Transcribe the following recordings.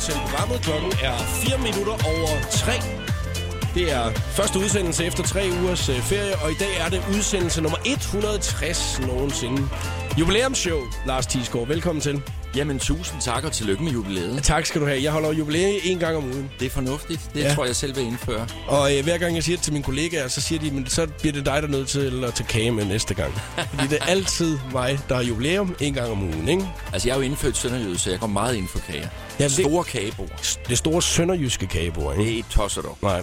Velkommen til programmet. Klokken er 4 minutter over 3. Det er første udsendelse efter tre ugers øh, ferie, og i dag er det udsendelse nummer 160 nogensinde. Jubilæumsshow, Lars Thiesgaard. Velkommen til. Jamen, tusind tak og tillykke med jubilæet. Tak skal du have. Jeg holder jubilæum en gang om ugen. Det er fornuftigt. Det Ja. tror jeg selv vil indføre. Og øh, hver gang jeg siger det til mine kollegaer, så siger de, men så bliver det dig, der er nødt til at tage kage med næste gang. Fordi det er altid mig, der har jubilæum en gang om ugen, ikke? Altså, jeg er jo indfødt sønderjyde, så jeg går meget ind for kager. Ja, det- Store kagebord. Det store sønderjyske kagebord, ikke? Det er et tosser dog. Nej.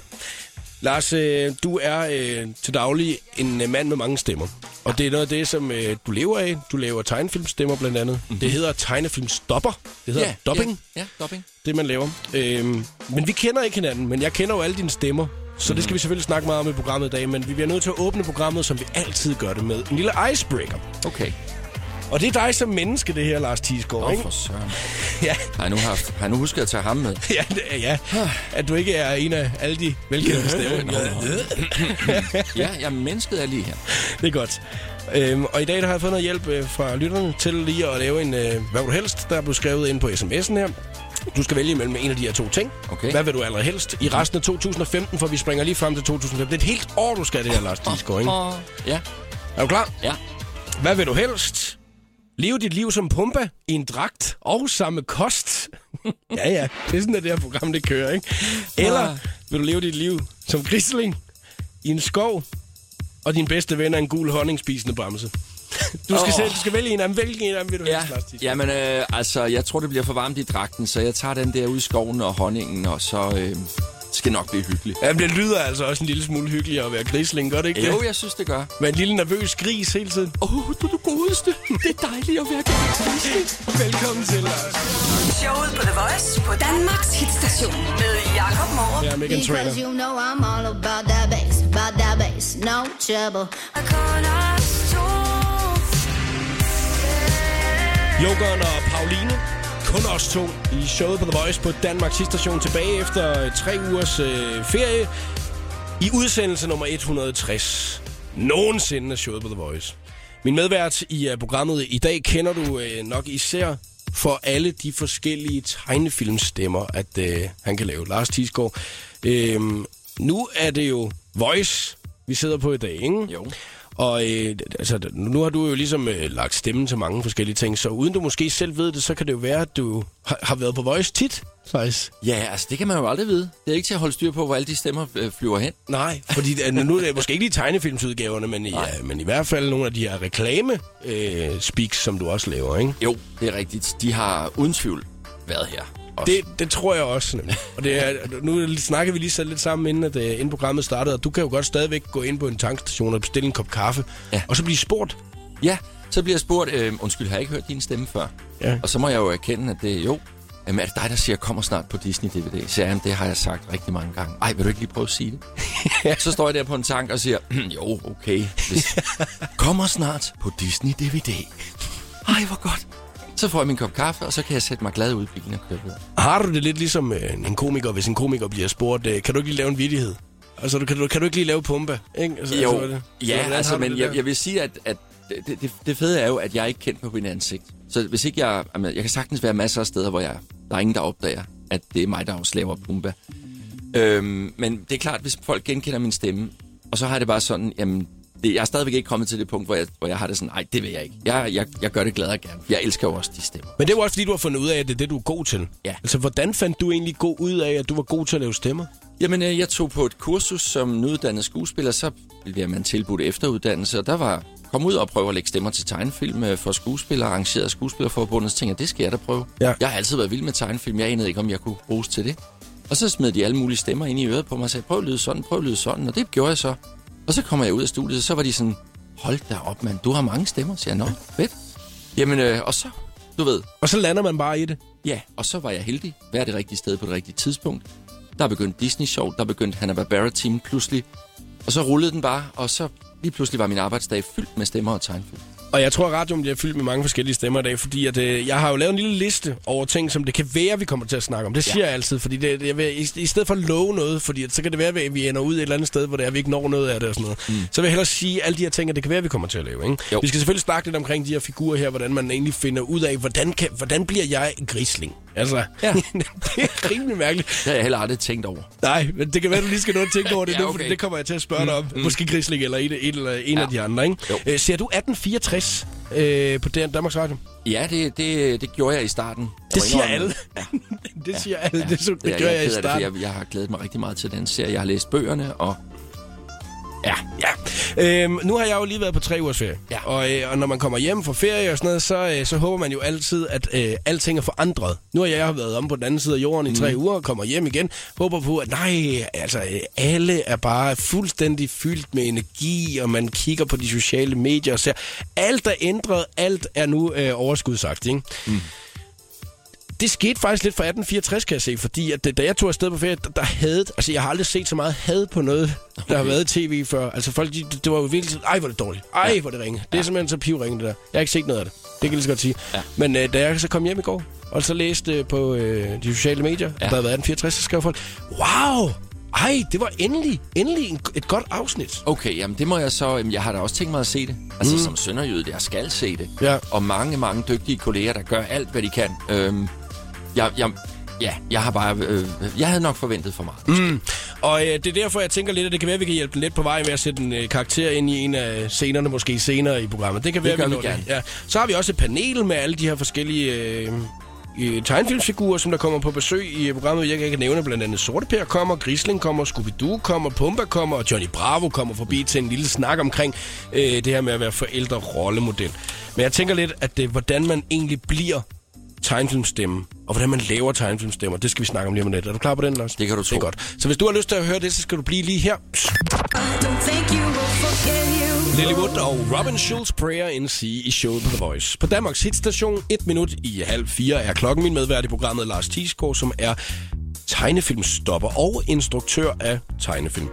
Lars, øh, du er øh, til daglig en øh, mand med mange stemmer. Og det er noget af det, som øh, du lever af. Du laver tegnefilmstemmer blandt andet. Mm-hmm. Det hedder tegnefilmstopper. Det hedder dubbing, Ja, ja, dubbing. det man laver. Øhm, men vi kender ikke hinanden, men jeg kender jo alle dine stemmer. Så det skal vi selvfølgelig snakke meget om i programmet i dag. Men vi bliver nødt til at åbne programmet, som vi altid gør det med. En lille icebreaker. Okay. Og det er dig som menneske, det her, Lars Thiesgaard, Åh, ikke? for søren. Ja, Har jeg nu, haft, har jeg nu husket at tage ham med? ja, det ja. At du ikke er en af alle de velkendte stemmer. Ja, ja, mennesket er lige her. Det er godt. Øhm, og i dag der har jeg fået noget hjælp øh, fra lytterne til lige at lave en, øh, hvad vil du helst, der er blevet skrevet ind på sms'en her. Du skal vælge mellem en af de her to ting. Okay. Hvad vil du allerhelst? I resten af 2015, for vi springer lige frem til 2015. Det er et helt år, du skal det her, Lars Thiesgaard, ikke? Ja, Er du klar? ja. Hvad vil du helst? Leve dit liv som pumpa i en dragt og samme kost. ja, ja. Det er sådan, at det her program, det kører, ikke? Eller vil du leve dit liv som grisling i en skov, og din bedste ven er en gul honningspisende bremse? Du skal, Åh. selv, du skal vælge en af dem. Hvilken en af dem vil du Ja, helst, jamen, øh, altså, jeg tror, det bliver for varmt i dragten, så jeg tager den der ud i skoven og honningen, og så øh, skal nok blive hyggeligt. Ja, men det lyder altså også en lille smule hyggeligere at være grisling, gør det ikke Jo, det? jeg synes, det gør. Med en lille nervøs gris hele tiden. Åh, oh, du er det godeste. Det er dejligt at være grisling. Velkommen til, Lars. Showet på The Voice på Danmarks hitstation med Jakob Morup. Jeg er Megan. Because you know I'm all about that bass, about that bass, no trouble. Jokeren og Pauline. Kun os to i showet på The Voice på Danmarks station tilbage efter øh, tre ugers øh, ferie. I udsendelse nummer 160. Nogensinde af showet på The Voice. Min medvært i uh, programmet i dag kender du uh, nok især for alle de forskellige tegnefilmstemmer, at uh, han kan lave. Lars Tisgaard. Uh, nu er det jo Voice, vi sidder på i dag, ikke? Jo. Og øh, altså, nu har du jo ligesom øh, lagt stemme til mange forskellige ting, så uden du måske selv ved det, så kan det jo være, at du har, har været på Voice tit, faktisk. Ja, altså det kan man jo aldrig vide. Det er ikke til at holde styr på, hvor alle de stemmer øh, flyver hen. Nej, fordi øh, nu er det måske ikke lige tegnefilmsudgaverne, men i, ja, men i hvert fald nogle af de her reklame øh, speaks, som du også laver, ikke? Jo, det er rigtigt. De har uden tvivl været her. Også. Det, det tror jeg også. Nemlig. Og det er, nu snakker vi lige så lidt sammen, inden, at, uh, inden programmet startede, og du kan jo godt stadigvæk gå ind på en tankstation og bestille en kop kaffe, Ja. og så blive spurgt. Ja, så bliver jeg spurgt, øh, undskyld, har jeg ikke hørt din stemme før? Ja. Og så må jeg jo erkende, at det er jo. Jamen, er det dig, der siger, kommer snart på Disney DVD? Så jamen, det har jeg sagt rigtig mange gange. Ej, vil du ikke lige prøve at sige det? så står jeg der på en tank og siger, jo, okay. Hvis... kommer snart på Disney DVD. Ej, hvor godt. Så får jeg min kop kaffe, og så kan jeg sætte mig glad ud i bilen og køre videre. Har du det lidt ligesom øh, en komiker, hvis en komiker bliver spurgt, øh, kan du ikke lige lave en vittighed? Altså, kan du, kan du ikke lige lave pumpe? Ikke? Altså, Jo, altså, det- så ja, altså, men jeg, jeg vil sige, at, at det, det, det fede er jo, at jeg er ikke kendt på min ansigt. Så hvis ikke jeg... Jamen, jeg kan sagtens være masser af steder, hvor jeg, der er ingen, der opdager, at det er mig, der også laver Pumba. Øhm, men det er klart, hvis folk genkender min stemme, og så har det bare sådan, jamen, det, jeg er stadigvæk ikke kommet til det punkt, hvor jeg, hvor jeg har det sådan, nej, det vil jeg ikke. Jeg, jeg, jeg gør det glad og gerne. Jeg elsker jo også de stemmer. Men det er jo også, fordi du har fundet ud af, at det er det, du er god til. Ja. Altså, hvordan fandt du egentlig god ud af, at du var god til at lave stemmer? Jamen, øh, jeg tog på et kursus som nyuddannet skuespiller, så bliver man tilbudt efteruddannelse, og der var kom ud og prøve at lægge stemmer til tegnefilm øh, for skuespillere, arrangeret af Skuespillerforbundet, så tænkte jeg, det skal jeg da prøve. Ja. Jeg har altid været vild med tegnefilm, jeg anede ikke, om jeg kunne bruges til det. Og så smed de alle mulige stemmer ind i øret på mig og sagde, prøv at lyde sådan, prøv at lyde sådan, og det gjorde jeg så. Og så kommer jeg ud af studiet, og så var de sådan, hold da op, mand, du har mange stemmer, siger jeg, nå, fedt. Jamen, øh, og så, du ved, Og så lander man bare i det. Ja, og så var jeg heldig. Være det rigtige sted på det rigtige tidspunkt. Der er begyndt Disney Show, der er begyndt Hanna-Barbera-team pludselig. Og så rullede den bare, og så lige pludselig var min arbejdsdag fyldt med stemmer og tegnfilm. Og jeg tror, at radioen bliver fyldt med mange forskellige stemmer i dag, fordi at, øh, jeg har jo lavet en lille liste over ting, som det kan være, vi kommer til at snakke om. Det siger ja. jeg altid, fordi det, jeg vil, i, i stedet for at love noget, fordi at, så kan det være, at vi ender ud et eller andet sted, hvor det er, vi ikke når noget af det og sådan noget. Mm. Så vil jeg hellere sige alle de her ting, at det kan være, vi kommer til at lave. Ikke? Vi skal selvfølgelig snakke lidt omkring de her figurer her, hvordan man egentlig finder ud af, hvordan, kan, hvordan bliver jeg en grisling? Altså, Ja. det er rimelig mærkeligt. Det har jeg heller aldrig tænkt over. Nej, men det kan være, du lige skal nå at tænke over det Ja, nu, okay. for det kommer jeg til at spørge dig om. Mm. Måske Grisling eller en, eller en Ja. af de andre, ikke? Jo. Øh, ser du 1864 øh, på Dan- Danmarks Radio? Ja, det, det, det gjorde jeg i starten. Jeg Det siger alle. det siger alle. Det, det, det gør er jeg i af det, starten. jeg, jeg har glædet mig rigtig meget til den serie. Jeg har læst bøgerne, og Ja, ja. Øhm, nu har jeg jo lige været på tre ugers ferie. Ja. Og, øh, og når man kommer hjem fra ferie og sådan noget, så, øh, så håber man jo altid, at øh, alting er forandret. Nu har jeg været om på den anden side af jorden i tre Mhm. uger og kommer hjem igen. Håber på, at nej, altså øh, alle er bare fuldstændig fyldt med energi, og man kigger på de sociale medier og ser, alt er ændret, alt er nu øh, overskudsagtigt. Ikke? Mm. Det skete faktisk lidt fra 1864, kan jeg se, fordi at, da jeg tog afsted på ferie, der, der havde, altså jeg har aldrig set så meget had på noget, der har været i tv før. Altså folk, de, det var jo virkelig sådan, ej hvor det dårligt, ej Ja. hvor det ringe. Det er simpelthen så pivringe det der. Jeg har ikke set noget af det, det kan jeg lige så godt sige. Ja. Men øh, da jeg så kom hjem i går, og så læste øh, på øh, de sociale medier, ja. Ja. der havde været 1864, så skrev folk, wow, ej, det var endelig, endelig en, et godt afsnit. okay, jamen det må jeg så... Jamen, jeg har da også tænkt mig at se det. Altså mm. som sønderjyde, jeg skal se det. Ja. Og mange, mange dygtige kolleger, der gør alt, hvad de kan. Øhm, jeg, jeg, ja, jeg har bare... Øh, jeg havde nok forventet for meget. Mm. Og øh, det er derfor, jeg tænker lidt, at det kan være, at vi kan hjælpe den lidt på vej med at sætte en øh, karakter ind i en af scenerne, måske senere i programmet. Det kan være, gør vi vi gerne. Ja. Så har vi også et panel med alle de her forskellige øh, øh, tegnefilmsfigurer, som der kommer på besøg i programmet. Jeg kan nævne blandt andet Sorte Per kommer, Grisling kommer, Scooby-Doo kommer, Pumba kommer, og Johnny Bravo kommer forbi til en lille snak omkring øh, det her med at være forældre-rollemodel. Men jeg tænker lidt, at det, hvordan man egentlig bliver tegnefilmstemme, og hvordan man laver tegnefilmstemmer, det skal vi snakke om lige om lidt. Er du klar på den, Lars? Det kan du Det er tro. godt. Så hvis du har lyst til at høre det, så skal du blive lige her. You. Lilywood og Robin Schulz Prayer NC i showet på The Voice. På Danmarks hitstation, et minut i halv fire, er klokken min medvært i programmet Lars Thiesgaard, som er tegnefilmstopper og instruktør af tegnefilm.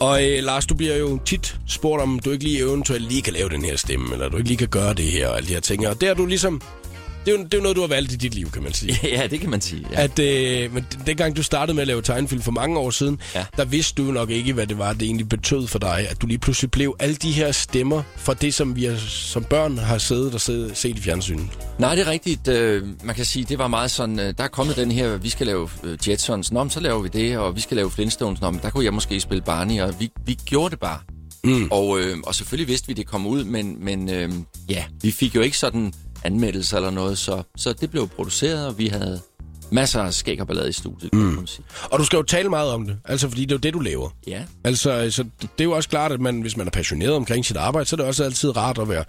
Og øh, Lars, du bliver jo tit spurgt, om du ikke lige eventuelt lige kan lave den her stemme, eller du ikke lige kan gøre det her og alle de her ting. Og det er du ligesom... Det er, jo, det er jo noget, du har valgt i dit liv, kan man sige. ja, det kan man sige. Ja. At, øh, men dengang du startede med at lave tegnefilm for mange år siden, ja. Der vidste du nok ikke, hvad det var, det egentlig betød for dig. At du lige pludselig blev alle de her stemmer fra det, som vi har, som børn har siddet og siddet, set i fjernsynet. Nej, det er rigtigt. Øh, man kan sige, det var meget sådan, øh, der er kommet den her, vi skal lave øh, Jetsons, nå, så laver vi det, og vi skal lave Flintstones, nå, der kunne jeg måske spille Barney, og vi, vi gjorde det bare. Mm. Og, øh, og selvfølgelig vidste vi, det kom ud, men, men øh, ja, vi fik jo ikke sådan anmeldelser eller noget, så, så det blev produceret, og vi havde masser af skæg og ballade i studiet, kan man sige. Og du skal jo tale meget om det, altså fordi det er jo det, du laver. Ja, Altså, så det er jo også klart, at man, hvis man er passioneret omkring sit arbejde, så er det også altid rart at være,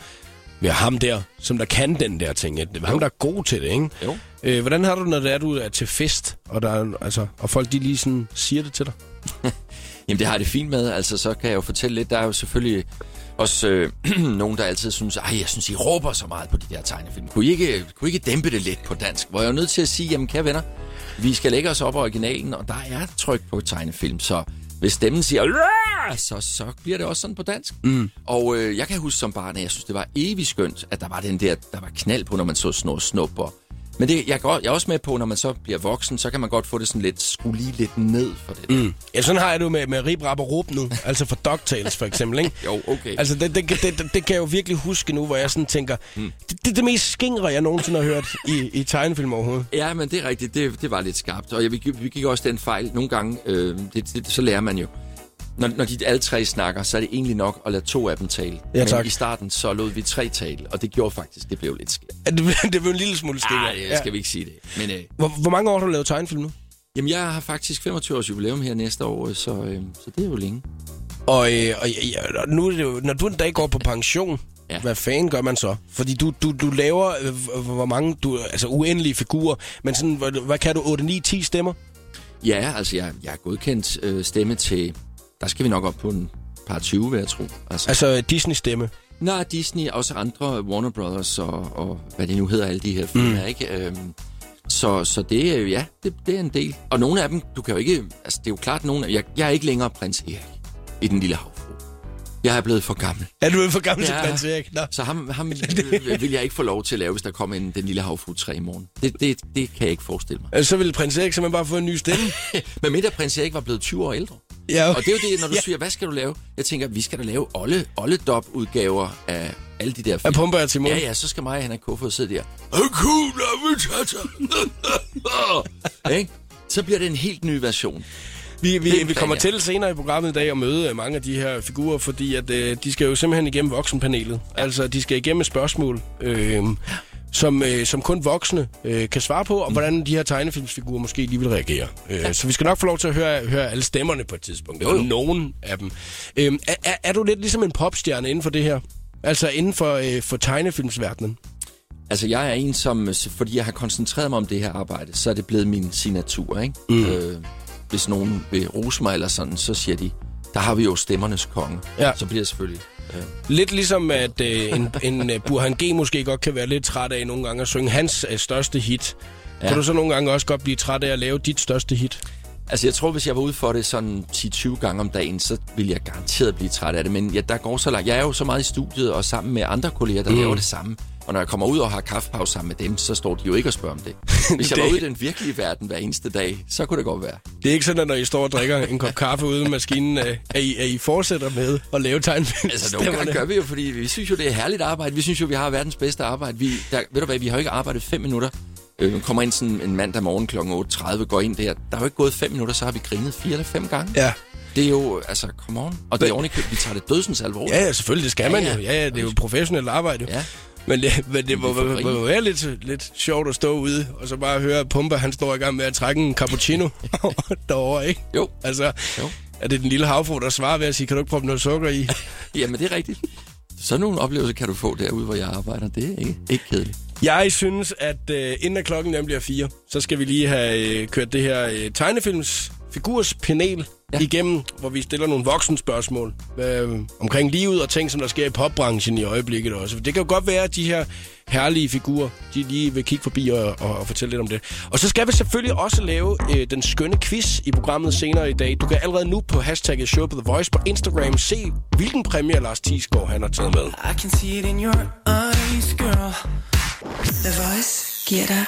være ham der, som der kan den der ting. At det ham, der er god til det, ikke? jo. Øh, hvordan har du, når det er, du er til fest, og, der er, altså, og folk de lige sådan siger det til dig? Jamen, det har jeg det fint med. Altså, så kan jeg jo fortælle lidt. Der er jo selvfølgelig også øh, nogen, der altid synes, ej, jeg synes, I råber så meget på de der tegnefilm. Kunne I ikke, kunne I ikke dæmpe det lidt på dansk? Hvor jeg er nødt til at sige, jamen, kære venner, vi skal lægge os op af originalen, og der er tryk på tegnefilm, så hvis stemmen siger, så, så bliver det også sådan på dansk. Mm. Og øh, jeg kan huske som barn, at jeg synes, det var evigt skønt, at der var den der, der var knald på, når man så snor snup og men det, jeg, går, jeg er også med på, når man så bliver voksen, så kan man godt få det sådan lidt, skue lige lidt ned for det. Mm. Ja, sådan har jeg det jo med, med Rip, Rap og Rup nu. altså for DuckTales for eksempel, ikke? Jo, okay. Altså, det, det, det, det, det kan jeg jo virkelig huske nu, hvor jeg sådan tænker, mm. det, det er det mest skingre, jeg nogensinde har hørt i, i tegnefilm overhovedet. Ja, men det er rigtigt. Det, det var lidt skarpt. Og jeg, vi, vi gik også den fejl nogle gange. Øh, det, det, så lærer man jo. Når, når de alle tre snakker, så er det egentlig nok at lade to af dem tale. Ja, tak. Men i starten, så lod vi tre tale, og det gjorde faktisk, det blev lidt skidt. Ja, Det, det var en lille smule skingre. Nej, det skal vi ikke sige det. Men øh, Hvor, hvor mange år har du lavet tegnefilm nu? jamen, jeg har faktisk 25 års jubilæum her næste år, så, øh, så det er jo længe. Og, øh, og ja, nu er det jo, når du en dag går på pension, ja. Ja. hvad fanden gør man så? Fordi du, du, du laver, øh, hvor mange, du, altså uendelige figurer, men sådan, hvad, hvad kan du, 8, 9, 10 stemmer? Ja, altså, jeg, jeg er godkendt øh, stemme til... Der skal vi nok op på en par 20, vil jeg tro. Altså, Altså Disney-stemme. Nej, Disney, også andre Warner Brothers og, og hvad det nu hedder, alle de her film, mm. ikke? Øhm, så, så det er jo, ja, det, det er en del. Og nogle af dem, du kan jo ikke, altså det er jo klart, nogle af, jeg, jeg er ikke længere prins Erik i den lille havfru. Jeg er blevet for gammel. Er du for gammel Ja. til prins Erik? Nå. Så ham, ham øh, vil jeg ikke få lov til at lave, hvis der kommer en Den Lille Havfru 3 i morgen. Det, det, det kan jeg ikke forestille mig. Altså, Så ville prins Erik simpelthen bare få en ny stemme. Men mindre prins Erik var blevet 20 år ældre. Ja, Og det er jo det, når du Ja. siger, hvad skal du lave? Jeg tænker, vi skal da lave olle, olle udgaver af alle de der Er film. Pumba og Timon? Ja, ja, så skal mig og Henrik Kofod sidde der. Ikke? Så bliver det en helt ny version. Vi, vi, vi er kommer ja. til senere i programmet i dag at møde øh, mange af de her figurer, fordi at, øh, de skal jo simpelthen igennem voksenpanelet. Altså, de skal igennem et spørgsmål, øh, som, øh, som kun voksne øh, kan svare på, og hvordan de her tegnefilmsfigurer måske lige vil reagere. Øh, så vi skal nok få lov til at høre, høre alle stemmerne på et tidspunkt, eller nogen af dem. Øh, er, er, du lidt ligesom en popstjerne inden for det her? Altså inden for, øh, for tegnefilmsverdenen? Altså, jeg er en, som... Fordi jeg har koncentreret mig om det her arbejde, så er det blevet min signatur, ikke? Mm. Øh, hvis nogen vil rose mig eller sådan, så siger de, der har vi jo stemmernes konge. Ja. Så bliver det selvfølgelig... Øh, Lidt ligesom, at øh, en, en uh, Burhan G. måske godt kan være lidt træt af nogle gange at synge hans uh, største hit. Ja. Kan du så nogle gange også godt blive træt af at lave dit største hit? Altså, jeg tror, hvis jeg var ude for det sådan 10-20 gange om dagen, så ville jeg garanteret blive træt af det. Men ja, der går så langt. Jeg er jo så meget i studiet og sammen med andre kolleger, der mm. laver det samme. Og når jeg kommer ud og har kaffepause sammen med dem, så står de jo ikke og spørger om det. Hvis jeg Det- var ude i den virkelige verden hver eneste dag, så kunne det godt være. Det er ikke sådan, at når I står og drikker en kop kaffe ude i maskinen, øh, at, I, at I fortsætter med at lave tegnefilm. Altså, nogle gange gør vi jo, fordi vi synes jo, det er herligt arbejde. Vi synes jo, vi har verdens bedste arbejde. Vi, der, ved du hvad, vi har jo ikke arbejdet fem minutter. Øh, kommer ind sådan en mandag morgen kl. 8.30, går ind der. Der er jo ikke gået fem minutter, så har vi grinet fire eller fem gange. Ja. Det er jo, altså, come on. Og det er ordentligt, vi tager det dødsens alvorligt. ja, ja, selvfølgelig, det skal man Ja, jo. ja. Ja, det er jo professionelt arbejde. Ja. Men det, men det må, må, må være lidt, lidt sjovt at stå ude, og så bare høre, at Pumba, han står i gang med at trække en cappuccino derovre, ikke? Jo. Altså, Jo. er det den lille havfru, der svarer ved at sige, kan du ikke proppe noget sukker i? Jamen, det er rigtigt. Sådan nogle oplevelser kan du få derude, hvor jeg arbejder. Det er ikke, ikke kedeligt. Jeg synes, at øh, inden klokken den bliver fire, så skal vi lige have øh, kørt det her øh, tegnefilms figurspanel ja. Ja. igennem, hvor vi stiller nogle voksenspørgsmål øh, omkring livet og ting, som der sker i popbranchen i øjeblikket også. Det kan jo godt være, at de her herlige figurer, de lige vil kigge forbi og, og, og fortælle lidt om det. Og så skal vi selvfølgelig også lave øh, den skønne quiz i programmet senere i dag. Du kan allerede nu på hashtagget Show på The Voice på Instagram se, hvilken præmie Lars Thiesgaard han har taget med. I can see it in your eyes, girl. The Voice giver dig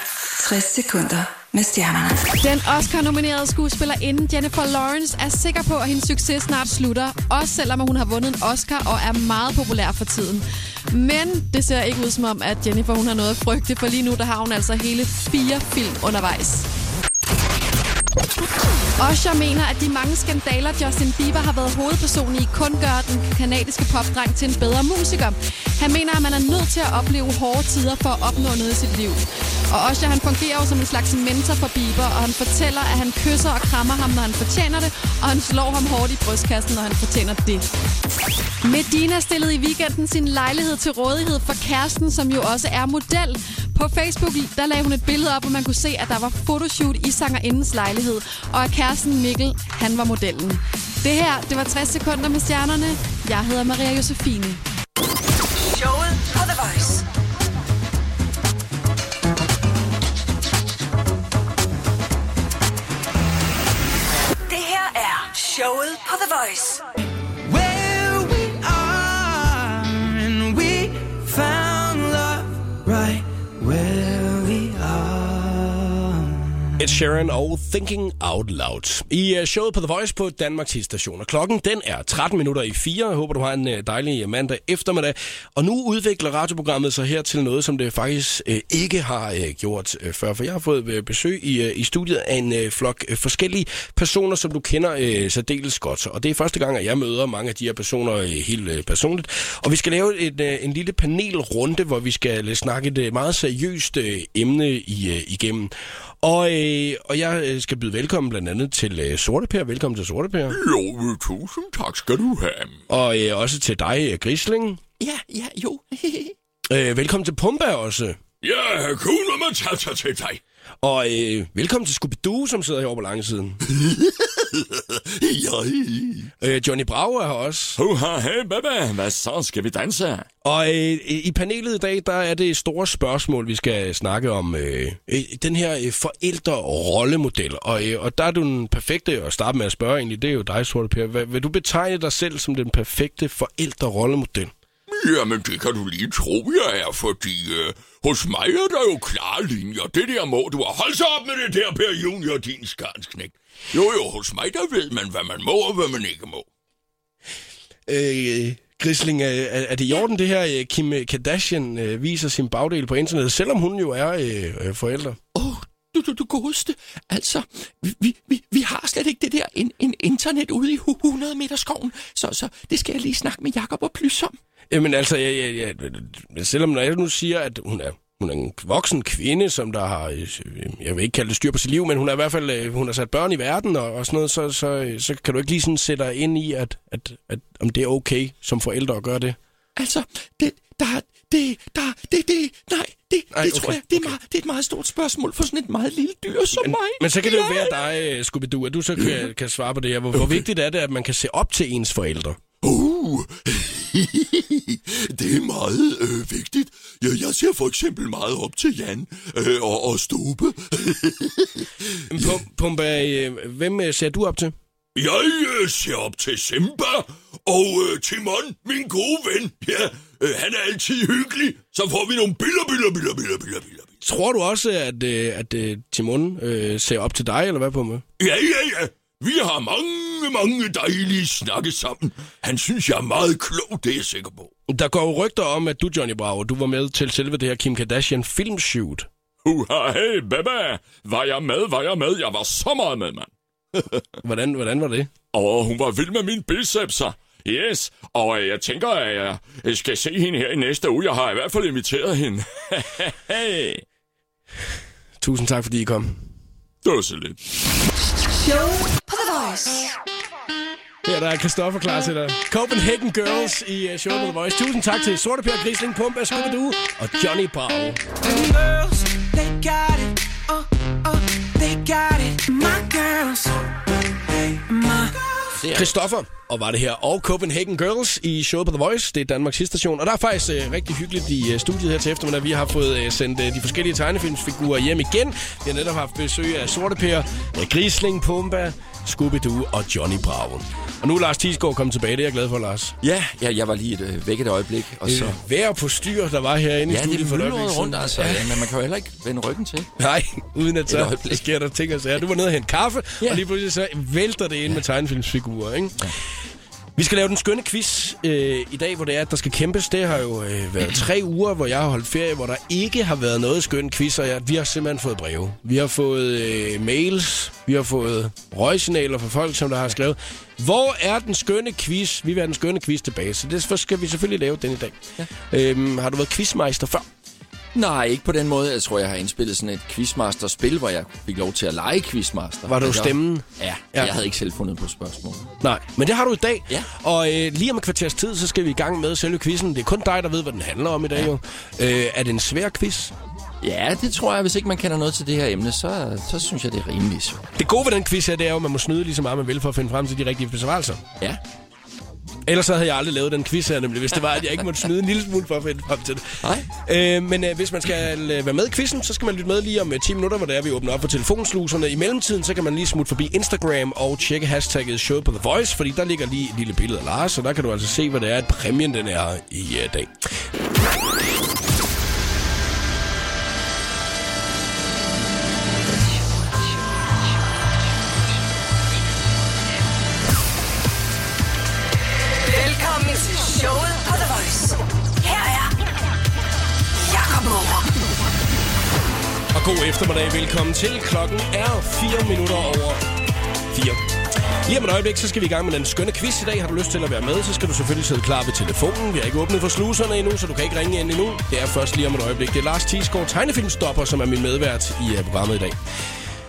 60 sekunder med stjernerne. Den Oscar-nominerede skuespillerinde Jennifer Lawrence er sikker på, at hendes succes snart slutter, også selvom hun har vundet en Oscar og er meget populær for tiden. Men det ser ikke ud som om, at Jennifer hun har noget at frygte, for lige nu der har hun altså hele fire film undervejs. Osher mener, at de mange skandaler, Justin Bieber har været hovedperson i, kun gør den kanadiske popdreng til en bedre musiker. Han mener, at man er nødt til at opleve hårde tider for at opnå noget i sit liv. Og Osher, han fungerer jo som en slags mentor for Bieber, og han fortæller, at han kysser og krammer ham, når han fortjener det, og han slår ham hårdt i brystkassen, når han fortjener det. Medina stillede i weekenden sin lejlighed til rådighed for kæresten, som jo også er model. På Facebook der lagde hun et billede op, hvor man kunne se, at der var fotoshoot i sangerindens lejlighed, og at kæresten Mikkel, han var modellen. Det her, det var 60 sekunder med stjernerne. Jeg hedder Maria Josefine. Showet på The Voice. Det her er showet på The Voice. Ed Sheeran og Thinking Out Loud. I øh, showet på The Voice på Danmarks station. Og klokken den er 13 minutter i 4. Jeg håber, du har en øh, dejlig øh, mandag eftermiddag. Og nu udvikler radioprogrammet sig her til noget, som det faktisk ikke har gjort før. For jeg har fået besøg i, i studiet af en flok forskellige personer, som du kender særdeles godt. Og det er første gang, at jeg møder mange af de her personer helt personligt. Og vi skal lave et, en lille panelrunde, hvor vi skal snakke et meget seriøst emne igennem. Og, øh, og jeg øh, skal byde velkommen blandt andet til øh, Sorte Per. Velkommen til Sorte Per. Jo, tusind tak skal du have. Og øh, også til dig, øh, Grisling. Ja, ja, jo. Øh, velkommen til Pumba også. Ja, kunne man tage sig til dig. Og øh, velkommen til Scooby-Doo, som sidder herovre på langsiden. Ja. Øh, Johnny Bravo er her også. Huha, hey, baba, hvad så? Skal vi danse? Og øh, i panelet i dag, der er det store spørgsmål, vi skal snakke om. Øh, øh, den her øh, forældre-rollemodel. Og, øh, og der er du den perfekte at starte med at spørge egentlig. Det er jo dig, Sorte Per. Hvad, vil du betegne dig selv som den perfekte forældre-rollemodel? Jamen, det kan du lige tro, jeg er, fordi øh, hos mig er der jo klare linjer. Det der må du have. Hold så op med det der, Per Junior, din skarnsknægt. Jo, jo, hos mig der ved man, hvad man må og hvad man ikke må. Øh, Grisling, er, er det i orden det her, øh, Kim Kardashian øh, viser sin bagdel på internettet, selvom hun jo er øh, øh, forældre? Åh, oh, du, du, du godeste. Altså, vi, vi, vi, har slet ikke det der en, en internet ude i hu- 100 meter skoven, så, så det skal jeg lige snakke med Jakob og Plys om. Jamen altså, jeg, jeg, jeg, selvom når jeg nu siger, at hun er, hun er en voksen kvinde, som der har, øh, jeg vil ikke kalde det styr på sit liv, men hun er i hvert fald, øh, hun har sat børn i verden og, og sådan noget, så, så, så kan du ikke lige sådan sætte dig ind i, at, at, at om det er okay som forældre at gøre det. Altså, det, der, det, der, det, det, nej, det, Nej, det tror okay, jeg, det er, okay. meget, det er et meget stort spørgsmål for sådan et meget lille dyr som Men, mig. men så kan det jo være dig, Scooby-Doo, at du så kan, kan svare på det her. Hvor, hvor vigtigt er det, at man kan se op til ens forældre? Uh, det er meget øh, vigtigt. Ja, jeg ser for eksempel meget op til Jan øh, og, og Stube. Pum- Pumba, øh, hvem øh, ser du op til? Jeg øh, ser op til Simba og øh, Timon, min gode ven. Ja, øh, han er altid hyggelig. Så får vi nogle billeder, billeder, billeder, billeder, billeder, billeder. Tror du også, at, øh, at øh, Timon øh, ser op til dig, eller hvad, Pumba? Ja, ja, ja. Vi har mange, mange dejlige snakke sammen. Han synes, jeg er meget klog, det er jeg sikker på. Der går jo rygter om, at du, Johnny Bravo, du var med til selve det her Kim Kardashian filmshoot. Uha, hey, bebe. Var jeg med, var jeg med. Jeg var så meget med, mand. Hvordan, hvordan var det? Og hun var vild med mine bicepser. Yes, og øh, jeg tænker, at jeg skal se hende her i næste uge. Jeg har i hvert fald inviteret hende. hey. Tusind tak, fordi I kom. Det var så lidt. Show Voice. Her der er Christoffer klar til dig. Copenhagen Girls i uh, Show på The Voice. Tusind tak til Sorte Per Grisling, Pumba, Scooby-Doo og Johnny Bravo. girls, they got it. Oh, oh, they got it. My girls, my Christoffer, og var det her, og Copenhagen Girls i showet på The Voice. Det er Danmarks station. Og der er faktisk øh, rigtig hyggeligt i øh, studiet her til eftermiddag. Vi har fået øh, sendt øh, de forskellige tegnefilmsfigurer hjem igen. Vi har netop haft besøg af Sorte Per, øh, Grisling, Pumba, Scooby-Doo og Johnny Bravo. Og nu er Lars Thiesgaard kommet tilbage. Det er jeg glad for, Lars. Ja, ja jeg var lige et, øh, væk et øjeblik, og så... Øh, vær på styr, der var herinde i Ja, studiet det for øjeblik rundt, altså. Ja. men man kan jo heller ikke vende ryggen til. Nej, uden at så sker der ting og sager. Du var nede og hente kaffe, Ja. og lige pludselig så vælter det ind med tegnefilmsfigurer, ikke? Vi skal lave den skønne quiz øh, i dag, hvor det er, at der skal kæmpes. Det har jo øh, været tre uger, hvor jeg har holdt ferie, hvor der ikke har været noget skøn quiz, og jeg, vi har simpelthen fået breve. Vi har fået øh, mails, vi har fået røgsignaler fra folk, som der har skrevet, hvor er den skønne quiz? Vi vil have den skønne quiz tilbage, så derfor skal vi selvfølgelig lave den i dag. Ja. Øhm, har du været quizmeister før? Nej, ikke på den måde. Jeg tror, jeg har indspillet sådan et quizmaster-spil, hvor jeg fik lov til at lege quizmaster. Var du jeg- stemmen? Ja, Ja. jeg havde ikke selv fundet på spørgsmål. Nej, men det har du i dag. Ja. Og øh, lige om et kvarters tid, så skal vi i gang med selve quizzen. Det er kun dig, der ved, hvad den handler om i dag. Ja. Jo. Øh, er det en svær quiz? Ja, det tror jeg. Hvis ikke man kender noget til det her emne, så, så synes jeg, det er rimelig svært. Det gode ved den quiz her, det er jo, at man må snyde lige så meget, man vil for at finde frem til de rigtige besvarelser. Ja. Ellers så havde jeg aldrig lavet den quiz her, nemlig hvis det var, at jeg ikke måtte snyde en lille smule for at finde frem til det. Nej. Øh, men øh, hvis man skal øh, være med i quizzen, så skal man lytte med lige om øh, 10 minutter, hvor det er, vi åbner op for telefonsluserne. I mellemtiden, så kan man lige smutte forbi Instagram og tjekke hashtagget show på The Voice, fordi der ligger lige et lille billede af Lars, så der kan du altså se, hvad det er, at præmien den er i øh, dag. God eftermiddag, velkommen til. Klokken er 4 minutter over 4. Lige om et øjeblik, så skal vi i gang med den skønne quiz i dag. Har du lyst til at være med, så skal du selvfølgelig sidde klar ved telefonen. Vi har ikke åbnet for sluserne endnu, så du kan ikke ringe ind endnu. Det er først lige om et øjeblik. Det er Lars Thiesgaard, tegnefilmstopper, som er min medvært i øh, programmet i dag.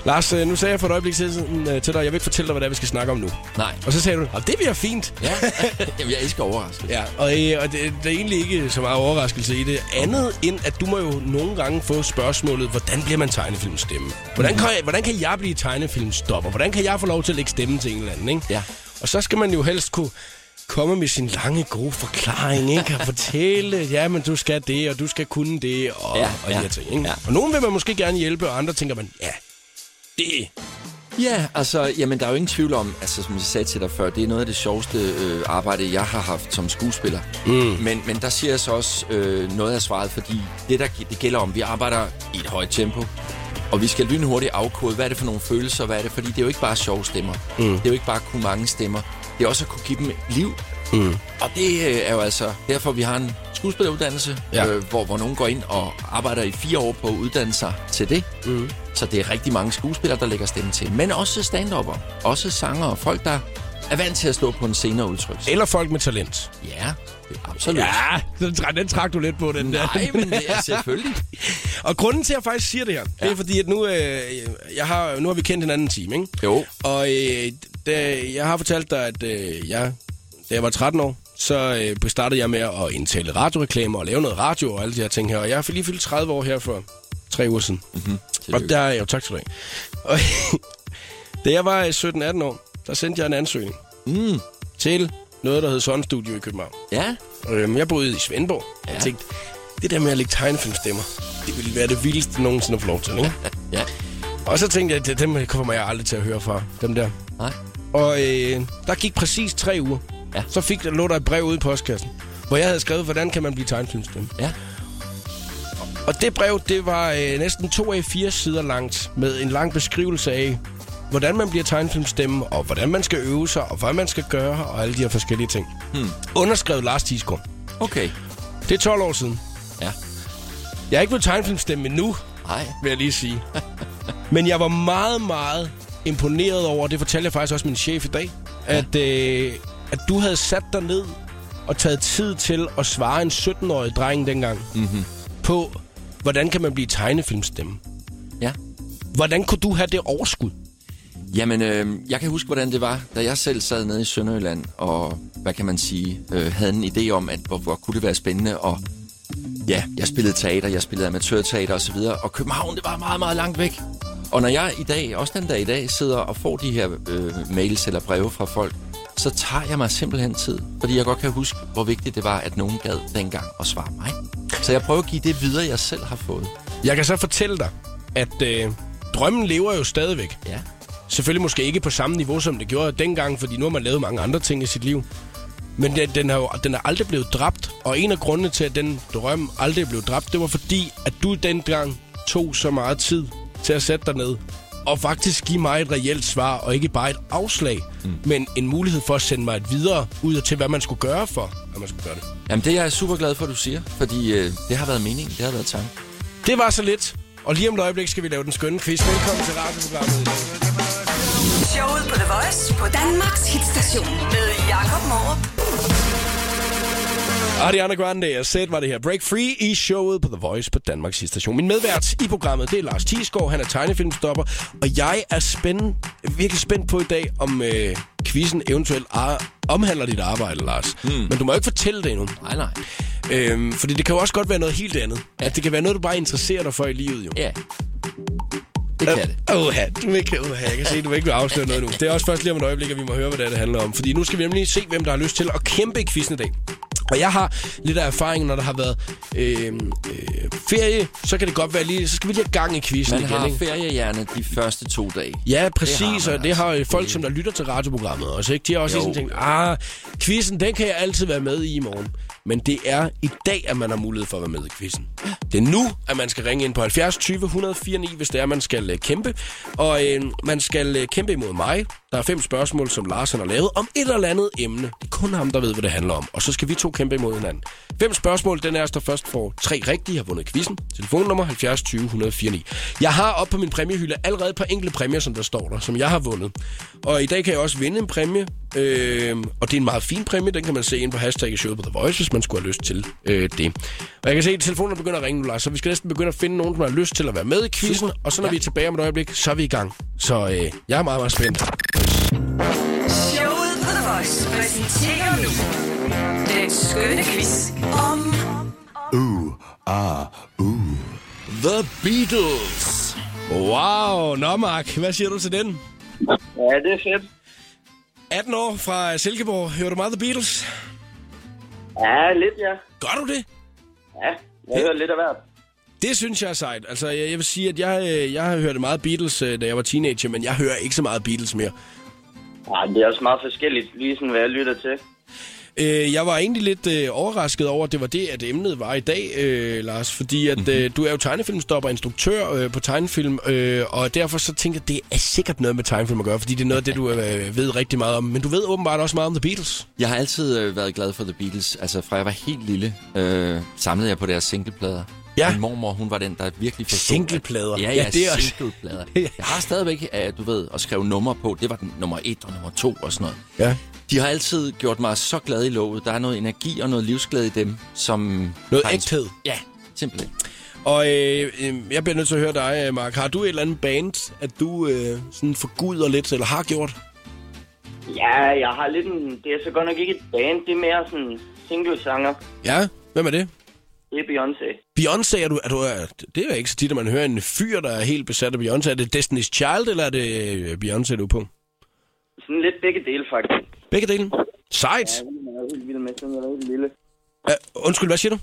Lars, øh, nu sagde jeg for et øjeblik siden øh, til dig, jeg vil ikke fortælle dig, hvad det er, vi skal snakke om nu. Nej. Og så sagde du, at det bliver fint. Ja. Jamen, jeg elsker overraskelse. Ja, og, øh, og det, der er egentlig ikke så meget overraskelse i det. Andet end, at du må jo nogle gange få spørgsmålet, hvordan bliver man tegnefilmstemme? Hvordan kan, jeg, hvordan kan jeg blive tegnefilmstopper? Hvordan kan jeg få lov til at lægge stemme til en eller anden, ikke? Ja. Og så skal man jo helst kunne komme med sin lange, gode forklaring, ikke? Og fortælle, ja, men du skal det, og du skal kunne det, og, Ja, og de ja, her ting, ikke? ja. Og nogen vil man måske gerne hjælpe, og andre tænker man, ja, det Ja, altså, jamen, der er jo ingen tvivl om, altså, som jeg sagde til dig før, det er noget af det sjoveste øh, arbejde, jeg har haft som skuespiller. Mm. Men, men der siger jeg så også øh, noget af svaret, fordi det, der det gælder om, vi arbejder i et højt tempo, og vi skal lynhurtigt afkode, hvad er det for nogle følelser, hvad er det, fordi det er jo ikke bare sjove stemmer. Mm. Det er jo ikke bare at kunne mange stemmer. Det er også at kunne give dem liv, Mm. Og det øh, er jo altså derfor, vi har en skuespilleruddannelse, Ja. øh, hvor, hvor nogen går ind og arbejder i fire år på at uddanne sig til det. Mm. Så det er rigtig mange skuespillere, der lægger stemme til. Men også stand også sanger folk, der er vant til at stå på en scene og udtrykke sig. Eller folk med talent. Ja, absolut. Ja, den, tra- den trak du lidt på, den der. Nej, men det er selvfølgelig. Og grunden til, at jeg faktisk siger det her, ja. det er fordi, at nu, øh, jeg har, nu har vi kendt hinanden en time, ikke? Jo. Og øh, da, jeg har fortalt dig, at øh, jeg, da jeg var 13 år, så øh, startede jeg med at indtale radioreklamer og lave noget radio og alle de her ting her. Og jeg har lige fyldt 30 år her for tre uger siden. Mm-hmm. Og der er jo tak du have. Og da jeg var øh, 17-18 år, der sendte jeg en ansøgning Mm. til noget, der hed Sådan Studio i København. Ja, Øhm, jeg boede i Svendborg. Ja. Jeg tænkte, det der med at lægge tegnefilmstemmer, det ville være det vildeste nogensinde at få lov til, ikke? ja. Og så tænkte jeg, at dem kommer jeg aldrig til at høre fra, dem der. Nej. Og øh, der gik præcis tre uger. Ja. Så fik lå der et brev ude i postkassen, hvor jeg havde skrevet, hvordan kan man blive tegnefilmstemme. Ja. Og det brev, det var øh, næsten to af fire sider langt, med en lang beskrivelse af, hvordan man bliver tegnefilmstemme, og hvordan man skal øve sig, og hvad man skal gøre, og alle de her forskellige ting. Hmm. Underskrevet Lars Thiesgaard. Okay. Det er 12 år siden. Ja. Jeg er ikke blevet tegnefilmstemme endnu, Nej. vil jeg lige sige. Men jeg var meget, meget imponeret over, det fortalte jeg faktisk også min chef i dag, ja. at, øh, at du havde sat dig ned og taget tid til at svare en 17-årig dreng dengang Mm-hmm. på, hvordan kan man blive tegnefilmstemme. Ja. Hvordan kunne du have det overskud? Jamen, øh, jeg kan huske, hvordan det var, da jeg selv sad nede i Sønderjylland, og hvad kan man sige, øh, havde en idé om, at hvor, hvor kunne det være spændende, og ja, jeg spillede teater, jeg spillede amatørteater osv., og København, det var meget, meget langt væk. Og når jeg i dag, også den dag i dag, sidder og får de her øh, mails eller breve fra folk, så tager jeg mig simpelthen tid, fordi jeg godt kan huske, hvor vigtigt det var, at nogen gad dengang at svare mig. Så jeg prøver at give det videre, jeg selv har fået. Jeg kan så fortælle dig, at øh, drømmen lever jo stadigvæk. Ja. Selvfølgelig måske ikke på samme niveau, som det gjorde dengang, fordi nu har man lavet mange andre ting i sit liv. Men den, den, er jo, den er aldrig blevet dræbt, og en af grundene til, at den drøm aldrig blev dræbt, det var fordi, at du dengang tog så meget tid til at sætte dig ned og faktisk give mig et reelt svar, og ikke bare et afslag, mm. men en mulighed for at sende mig et videre ud til, hvad man skulle gøre for, at man skulle gøre det. Jamen, det er jeg super glad for, at du siger, fordi øh, det har været meningen, det har været tanken. Det var så lidt, og lige om et øjeblik skal vi lave den skønne quiz. Velkommen til radioprogrammet i dag. Showet på The Voice på Danmarks hitstation med Jakob Morup. Ariana Grande og Sæt var det her. Break Free i showet på The Voice på Danmarks station. Min medvært i programmet, det er Lars Thiesgaard. Han er tegnefilmstopper. Og jeg er spændt, virkelig spændt på i dag, om øh, quizzen eventuelt ar- omhandler dit arbejde, Lars. Mm. Men du må jo ikke fortælle det endnu. Nej, nej. Øhm, fordi det kan jo også godt være noget helt andet. At det kan være noget, du bare interesserer dig for i livet, jo. Ja. Det kan det. Åh, oh, du vil ikke, uh, jeg kan se, du vil ikke afsløre noget nu. Det er også først lige om et øjeblik, at vi må høre, hvad det, er, det handler om. Fordi nu skal vi nemlig se, hvem der har lyst til at kæmpe i quizzen i dag. Og jeg har lidt af erfaring, når der har været øh, øh, ferie, så kan det godt være lige, så skal vi lige have gang i quizzen Man igen, har ikke? feriehjerne de første to dage. Ja, præcis, man det og det altså. har folk, som der lytter til radioprogrammet også, ikke? De har også Jo. sådan tænkt, ah, quizzen, den kan jeg altid være med i i morgen. Men det er i dag, at man har mulighed for at være med i quizzen. Det er nu, at man skal ringe ind på 70 20 104 9, hvis det er, man skal øh, kæmpe. Og øh, man skal øh, kæmpe imod mig. Der er fem spørgsmål, som Lars han har lavet, om et eller andet emne. Det er kun ham, der ved, hvad det handler om. Og så skal vi to kæmpe imod hinanden. Fem spørgsmål, den er, altså, der først får tre rigtige, har vundet quizzen. Telefonnummer 70 20 104 9. Jeg har op på min præmiehylde allerede et par enkelte præmier, som der står der, som jeg har vundet. Og i dag kan jeg også vinde en præmie. Øh, og det er en meget fin præmie, den kan man se ind på hashtagget showet på The Voice, hvis man skulle have lyst til øh, det. Og jeg kan se, at telefonen begynder at ringe nu, Lars, så vi skal næsten begynde at finde nogen, som har lyst til at være med i quizzen. Super. Og så når Ja. vi er tilbage om et øjeblik, så er vi i gang. Så øh, jeg er meget, meget spændt. Showet på The Voice præsenterer nu den skønne quiz om The Beatles. Wow, nå Mark, hvad siger du til den? Ja, det er fedt. 18 år fra Silkeborg, hører du meget The Beatles? Ja, lidt, ja. Gør du det? Ja, jeg hører lidt af hvert. Det synes jeg er sejt. Altså, jeg, jeg vil sige, at jeg, øh, jeg har hørt meget Beatles, øh, da jeg var teenager, men jeg hører ikke så meget Beatles mere. Nej, det er også meget forskelligt, lige sådan, hvad jeg lytter til. Øh, jeg var egentlig lidt øh, overrasket over, at det var det, at emnet var i dag, øh, Lars. Fordi at, øh, du er jo tegnefilmstopper og instruktør øh, på tegnefilm, øh, og derfor så tænker jeg, det er sikkert noget med tegnefilm at gøre, fordi det er noget af det, du øh, ved rigtig meget om. Men du ved åbenbart også meget om The Beatles. Jeg har altid øh, været glad for The Beatles. Altså, fra jeg var helt lille, øh, samlede jeg på deres singleplader. Ja. Min mormor, hun var den, der virkelig forstod... Singleplader. At, ja, Ja, ja, det er er også- singleplader. Jeg har stadigvæk, øh, du ved, at skrive numre på. Det var den nummer et og nummer to og sådan noget. Ja. De har altid gjort mig så glad i låget. Der er noget energi og noget livsglæde i dem, som... Noget har en- ægthed. Ja, simpelthen. Og øh, øh, jeg bliver nødt til at høre dig, øh, Mark. Har du et eller andet band, at du øh, sådan forguder lidt, eller har gjort? Ja, jeg har lidt en... Det er så godt nok ikke et band, det er mere sådan single-sanger. Ja, hvem er det? Det er Beyoncé. Beyoncé, er du, er du, er, det er jo ikke så tit, at man hører en fyr, der er helt besat af Beyoncé. Er det Destiny's Child, eller er det øh, Beyoncé, du er på? Sådan lidt begge dele, faktisk. Begge dele. Sejt. Ja, hende er helt vild med, siden jeg var helt lille. Ja, undskyld, hvad siger du?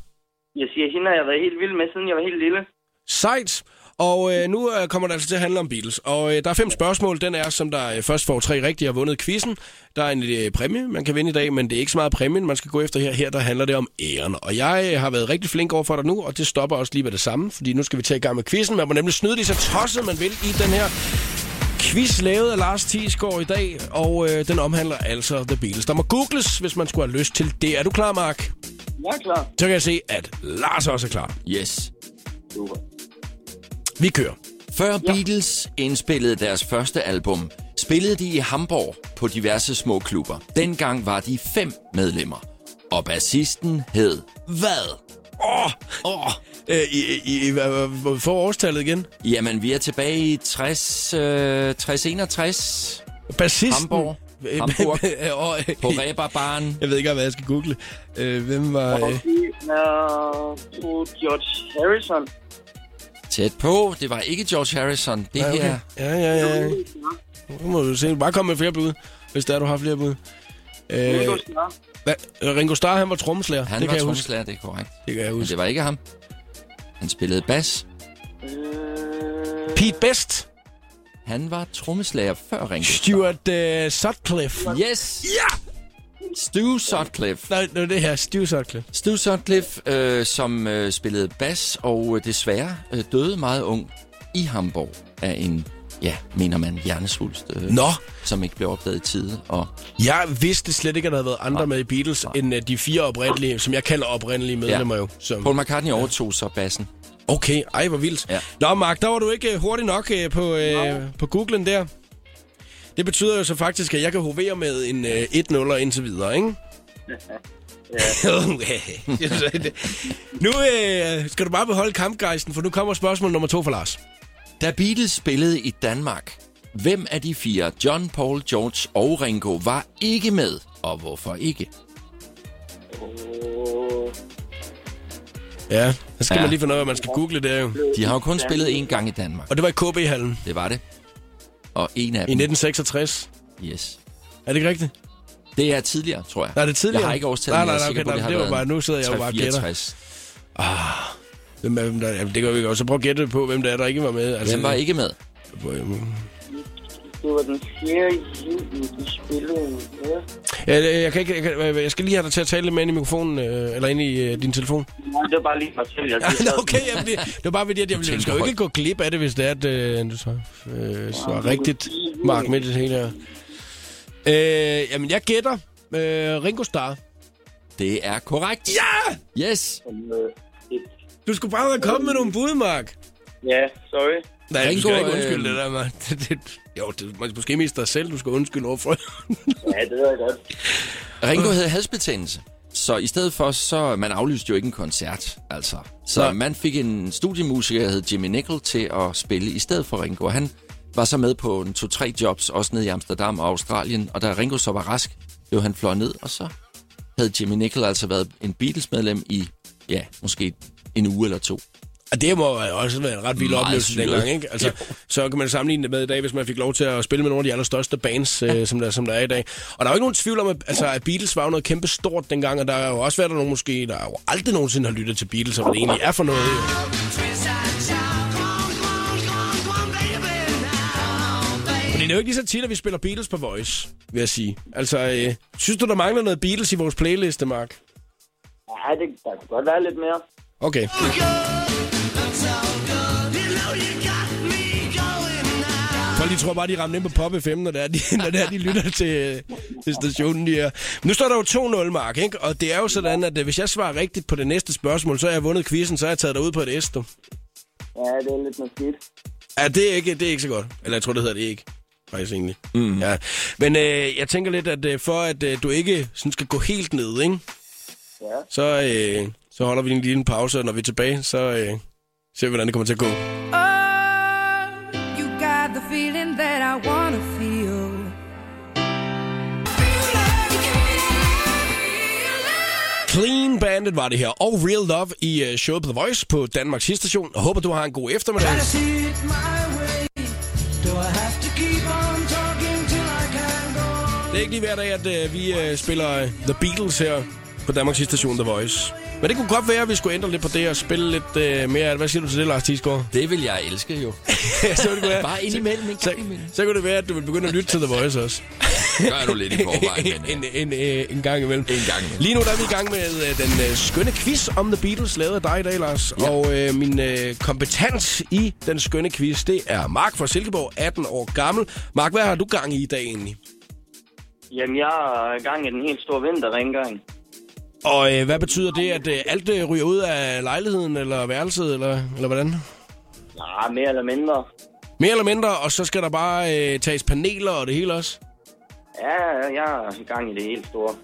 Jeg siger, hende har jeg været helt vild med, siden jeg var helt lille. Sejt. Og øh, nu øh, kommer det altså til at handle om Beatles. Og øh, der er fem spørgsmål. Den er, som der øh, først får tre rigtige og vundet quizzen. Der er en øh, præmie, man kan vinde i dag, men det er ikke så meget præmien, man skal gå efter her. Her der handler det om æren. Og jeg øh, har været rigtig flink over for dig nu, og det stopper også lige ved det samme, fordi nu skal vi tage i gang med quizzen. Man må nemlig snyde lige så tosset, man vil i den her quiz lavet af Lars Thiesgaard i dag, og øh, den omhandler altså The Beatles. Der må googles, hvis man skulle have lyst til det. Er du klar, Mark? Jeg er klar. Så kan jeg se, at Lars også er klar. Yes. Super. Vi kører. Før Beatles indspillede deres første album, spillede de i Hamburg på diverse små klubber. Dengang var de fem medlemmer. Og bassisten hed hvad? Åh! Åh! Øh, i, i, i, får årstallet igen? Jamen, vi er tilbage i 60, øh, 60 61 Bassisten. Hamburg. Hamburg. på Reeperbahn. jeg ved ikke, hvad jeg skal google. Øh, hvem var... Øh, George Harrison. Tæt på. Det var ikke George Harrison. Det nej, okay. her. Ja, ja, ja. Nu må du se. Bare kom med flere bud, hvis der du har flere bud. Øh, Ringo Starr. Ringo Starr, han var trommeslager. Han det var kan jeg huske. trommeslager, det er korrekt. Det kan jeg Men huske. det var ikke ham. Han spillede bas. Øh, Pete Best. Han var trommeslager før Ringo Starr. Stuart uh, Sutcliffe. Yes! Ja! Stu Sutcliffe. Nej, det er det her. Stuart Sutcliffe. Stu Sutcliffe, øh, som øh, spillede bas og øh, desværre øh, døde meget ung i Hamburg af en, ja, mener man, hjernesvulst, øh, Nå, som ikke blev opdaget i tide. Og jeg vidste slet ikke, at der havde været andre med i Beatles, end uh, de fire oprindelige, som jeg kalder oprindelige medlemmer jo. Som... Paul McCartney overtog så bassen. Okay, ej, hvor vildt. Ja. Nå, Mark, der var du ikke øh, hurtig nok øh, på, øh, på Googlen der. Det betyder jo så faktisk, at jeg kan hovere med en øh, 1-0 indtil videre, ikke? nu øh, skal du bare beholde kampgejsten, for nu kommer spørgsmål nummer to for Lars. Da Beatles spillede i Danmark, hvem af de fire, John, Paul, George og Ringo, var ikke med, og hvorfor ikke? Ja, så skal ja. Ja. man lige finde ud af, hvad man skal google der jo. De har jo kun spillet én gang i Danmark. Og det var i KB-hallen Det var det. Og en af i dem, 1966. yes. Er det ikke rigtigt? Det er tidligere, tror jeg. Nej, det er tidligere. Jeg har ikke årstallet, Nej, men nej, jeg er nej, sikker okay, på, nej, det det var bare, nu sidder jeg jo bare og gætter. 64. Hvem er, hvem der, jamen, det kan vi godt. Så prøv at gætte på, hvem der er, der ikke var med. Altså, Hvem var ikke med? Det var den 4. juli, de spillede. Ja. Ja, jeg, kan ikke, jeg, kan, jeg skal lige have dig til at tale lidt mere ind i mikrofonen, øh, eller ind i øh, din telefon. Nej, det var bare lige mig selv. Jeg Ja, okay, jamen, det, det var bare fordi, at jeg, jeg skal jo ikke gå glip af det, hvis det er, at øh, du så, øh, så rigtigt, Mark, med det hele her. Øh, jamen, jeg gætter øh, Ringo Starr. Det er korrekt. Ja! Yes. Øh. Du skulle bare have kommet med nogle bud, Mark. Ja, sorry. Nej, du Ringo, skal ikke øh, undskylde det der, man. Det, det, jo, det er måske mest dig selv, du skal undskylde overfor. Ja, det ved jeg godt. Ringo havde halsbetændelse. Så i stedet for, så man aflyste jo ikke en koncert, altså. Så Nej. man fik en studiemusiker, der hed Jimmy Nicol, til at spille i stedet for Ringo. Og han var så med på en to-tre jobs, også ned i Amsterdam og Australien. Og da Ringo så var rask, blev han fløjet ned, og så havde Jimmy Nicol altså været en Beatles-medlem i, ja, måske en uge eller to. Og det må også være en ret vild oplevelse syret. dengang, ikke? Altså, så kan man sammenligne det med i dag, hvis man fik lov til at spille med nogle af de allerstørste bands, øh, som, der, som der er i dag. Og der er jo ikke nogen tvivl om, at, altså, at Beatles var jo noget kæmpe stort dengang, og der er jo også været der nogen måske, der jo aldrig nogensinde har lyttet til Beatles, og hvad det egentlig er for noget. Jo. Fordi det er jo ikke lige så tit, at vi spiller Beatles på Voice. vil jeg sige. Altså, øh, synes du, der mangler noget Beatles i vores playliste, Mark? Ja, det, der kunne godt være lidt mere. Okay. Folk de tror bare, de rammer ind på Pop FM, når det er, de, når det er, de lytter til, til stationen. De her. Nu står der jo 2-0, Mark, ikke? og det er jo sådan, at øh, hvis jeg svarer rigtigt på det næste spørgsmål, så har jeg vundet quizzen, så har jeg taget dig ud på et S, du. Ja, det er lidt noget skidt. Ja, det er, ikke, det er ikke så godt. Eller jeg tror, det hedder det ikke. Faktisk egentlig. Mm. Ja. Men øh, jeg tænker lidt, at øh, for at øh, du ikke sådan skal gå helt ned, ikke? Ja. Så, øh, så holder vi en lille pause, og når vi er tilbage, så øh, ser vi, hvordan det kommer til at gå. Oh, you got the feeling that I wanna feel. Clean Bandit var det her, og Real Love i øh, showet på The Voice på Danmarks station. Jeg håber, du har en god eftermiddag. Det er ikke lige hver dag, at øh, vi øh, spiller The Beatles her på Danmarks station The Voice. Men det kunne godt være, at vi skulle ændre lidt på det og spille lidt øh, mere. Hvad siger du til det, Lars Thiesgaard? Det vil jeg elske jo. så, det være, Bare indimellem, en så, gang imellem. så kunne det være, at du ville begynde at lytte til The Voice også. Gør du lidt i forvejen, men... en, en, en, en gang imellem. En gang imellem. Lige nu der er vi i gang med øh, den øh, skønne quiz om The Beatles, lavet af dig i dag, Lars. Ja. Og øh, min øh, kompetens i den skønne quiz, det er Mark fra Silkeborg, 18 år gammel. Mark, hvad har du gang i i dag egentlig? Jamen, jeg er gang i den helt store vinterrengøring. Og øh, hvad betyder det, at øh, alt øh, ryger ud af lejligheden eller værelset, eller, eller hvordan? Nej, mere eller mindre. Mere eller mindre, og så skal der bare øh, tages paneler og det hele også? Ja, jeg er i gang i det helt store.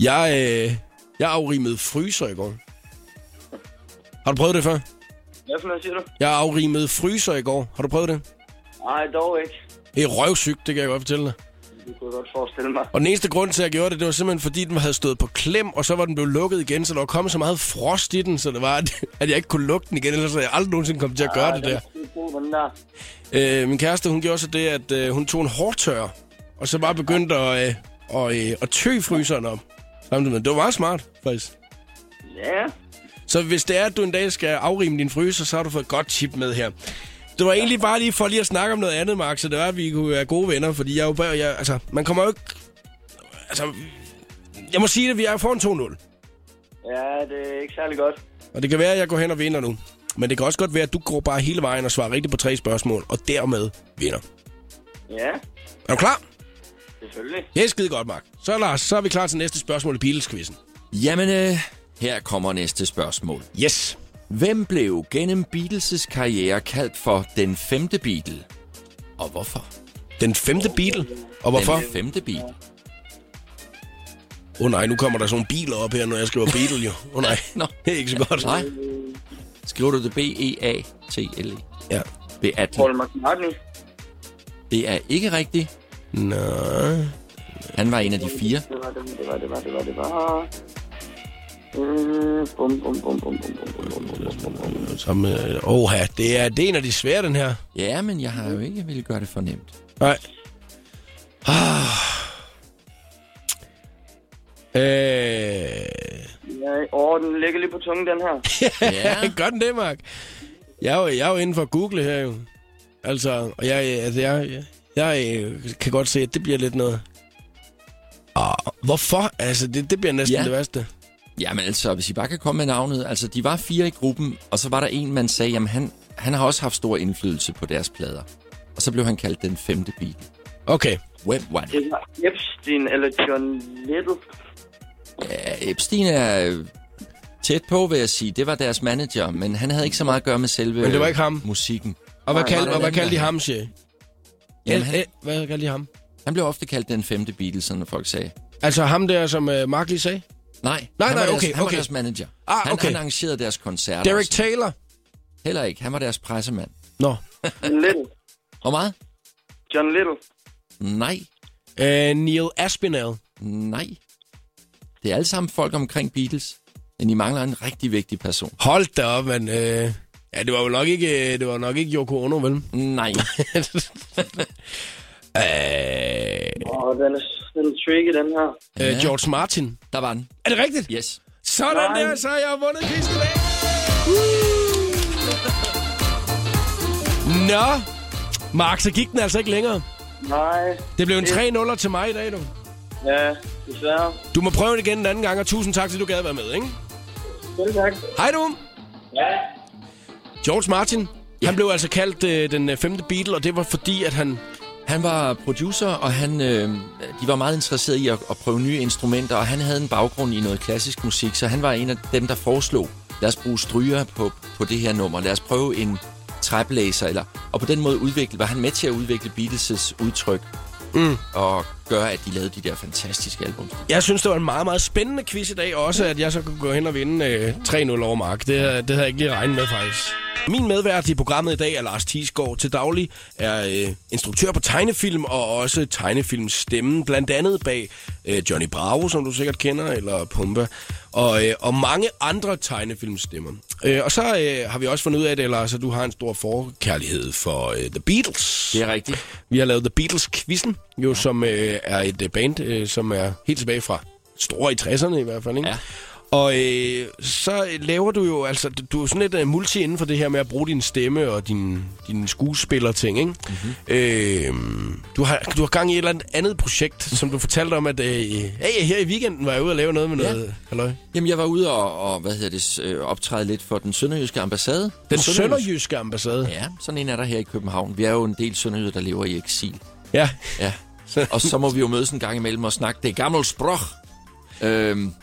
Jeg, øh, jeg afrimede fryser i går. Har du prøvet det før? Hvad for noget siger du? Jeg afrimede fryser i går. Har du prøvet det? Nej, dog ikke. Det er røvsygt, det kan jeg godt fortælle dig. Det kunne jeg godt forestille mig. Og den eneste grund til, at jeg gjorde det, det var simpelthen, fordi den havde stået på klem, og så var den blevet lukket igen, så der var kommet så meget frost i den, så det var, at, jeg ikke kunne lukke den igen, ellers havde jeg aldrig nogensinde kommet til at gøre det der. Den er god, der. Øh, min kæreste, hun gjorde så det, at øh, hun tog en hårdtør, og så bare begyndte at, øh, og, øh, at tø fryseren op. Samtidig. Det var meget smart, faktisk. Ja, Så hvis det er, at du en dag skal afrime din fryser, så har du fået et godt tip med her. Det var egentlig bare lige for lige at snakke om noget andet, Mark, så det var, at vi kunne være gode venner, fordi jeg er jo bare, jeg, altså, man kommer jo ikke... Altså, jeg må sige det, vi er foran 2-0. ja, det er ikke særlig godt. Og det kan være, at jeg går hen og vinder nu. Men det kan også godt være, at du går bare hele vejen og svarer rigtigt på tre spørgsmål, og dermed vinder. Ja, Er du klar? selvfølgelig. Det er skide godt, Mark. Så Lars, så er vi klar til næste spørgsmål i Beatles-quizzen. Jamen, øh, her kommer næste spørgsmål. Yes. Hvem blev gennem Beatles' karriere kaldt for den femte Beatle? Og hvorfor? Den femte Beatle. Og hvorfor? Den femte Beatle. Åh oh, nej, nu kommer der sådan nogle biler op her, når jeg skriver Beatle jo. Åh oh, nej, Nå. det er ikke så godt. Nej. Skriver du det E B-E-A-T-L-E? Ja. Beatle. Paul McCartney. Det er ikke rigtigt. Nå. Han var en af de fire. Det var det, det var det, var det, var det, var Som, øh, oha, det er, det er en af de svære, den her. Ja, men jeg har jo ikke ville gøre det for nemt. Nej. Ah. Øh, Ja, åh, den ligger lige på tungen, den her. Ja. gør den det, Mark? Jeg er, jo, jeg er jo inden for Google her jo. Altså, og jeg, altså, jeg, jeg, jeg øh, kan godt se, at det bliver lidt noget. Ah, hvorfor? Altså, det, det bliver næsten Ja. det værste. Jamen altså, hvis I bare kan komme med navnet. Altså, de var fire i gruppen, og så var der en, man sagde, jamen han, han har også haft stor indflydelse på deres plader. Og så blev han kaldt den femte Beatle. Okay. Hvem var det? Det var Epstein eller John Little. Ja, Epstein er øh, tæt på, vil jeg sige. Det var deres manager, men han havde ikke så meget at gøre med selve Men det var ikke ham? musikken. Og hvad, kald, og hvad kaldte de ham, Shay? Jamen, han, Hvad kaldte de ham? han blev ofte kaldt den femte Beatle, sådan når folk sagde. Altså ham der, som uh, Mark lige sagde? Nej, Nej, han nej, var deres, okay, han okay. var deres manager. Ah, han, okay. han arrangerede deres koncerter. Derek. Taylor? Heller ikke. Han var deres pressemand. Nå. John Little. Hvor meget? John Little. Nej, Uh, Neil Aspinall. nej. Det er alle sammen folk omkring Beatles. Men I mangler en rigtig vigtig person. Hold da op, men... Uh, ja, det var jo nok ikke, det var nok ikke Yoko Ono, vel? Nej. Uh, Åh, den er, den er tricky, den her. uh, George Martin. Der var den. Er det rigtigt? Yes. Sådan Nej. der, så har jeg vundet quizzen i dag. Nå, Mark, så gik den altså ikke længere. Nej. Det blev en 3-0 til mig i dag, du. Ja, desværre. Du må prøve det igen en anden gang, og tusind tak, fordi du gad være med, ikke? Selv tak. Hej du. Ja. George Martin, ja. han blev altså kaldt øh, den øh, femte Beatle, og det var fordi, at han... Han var producer, og han, øh, de var meget interesserede i at, at prøve nye instrumenter, og han havde en baggrund i noget klassisk musik, så han var en af dem, der foreslog, lad os bruge stryger på, på det her nummer, lad os prøve en træblæser, eller, og på den måde udvikle, var han med til at udvikle Beatles' udtryk, mm. og gøre, at de lavede de der fantastiske album. Jeg synes, det var en meget, meget spændende quiz i dag, også at jeg så kunne gå hen og vinde øh, 3-0 over Mark. Det, det havde jeg ikke lige regnet med, faktisk. Min medvært i programmet i dag er Lars Thiesgaard. Til daglig er øh, instruktør på tegnefilm og også tegnefilmstemmen, blandt andet bag øh, Johnny Bravo, som du sikkert kender, eller Pumba, og, øh, og mange andre tegnefilmstemmer. Øh, og så øh, har vi også fundet ud af det, Lars, at du har en stor forkærlighed for øh, The Beatles. Det er rigtigt. Vi har lavet The Beatles-quizzen, jo, som øh, er et øh, band, øh, som er helt tilbage fra store i 60'erne i hvert fald, ikke? Ja. Og øh, så laver du jo, altså, du- er sådan lidt uh, multi inden for det her med at bruge din stemme og din, din skuespillerting, ikke? Mm-hmm. Øh, du, har, du har gang i et eller andet projekt, som du fortalte om, at øh, hey, her i weekenden var jeg ude og lave noget med Ja. noget, halløj. Jamen, jeg var ude og, og hvad hedder det, øh, optræde lidt for den sønderjyske ambassade. Den Sønderjysk- sønderjyske ambassade. Ja, sådan en er der her i København. Vi er jo en del sønderjyder, der lever i eksil. Ja. Ja. Og så må vi jo mødes en gang imellem og snakke det gamle sprog. Øhm,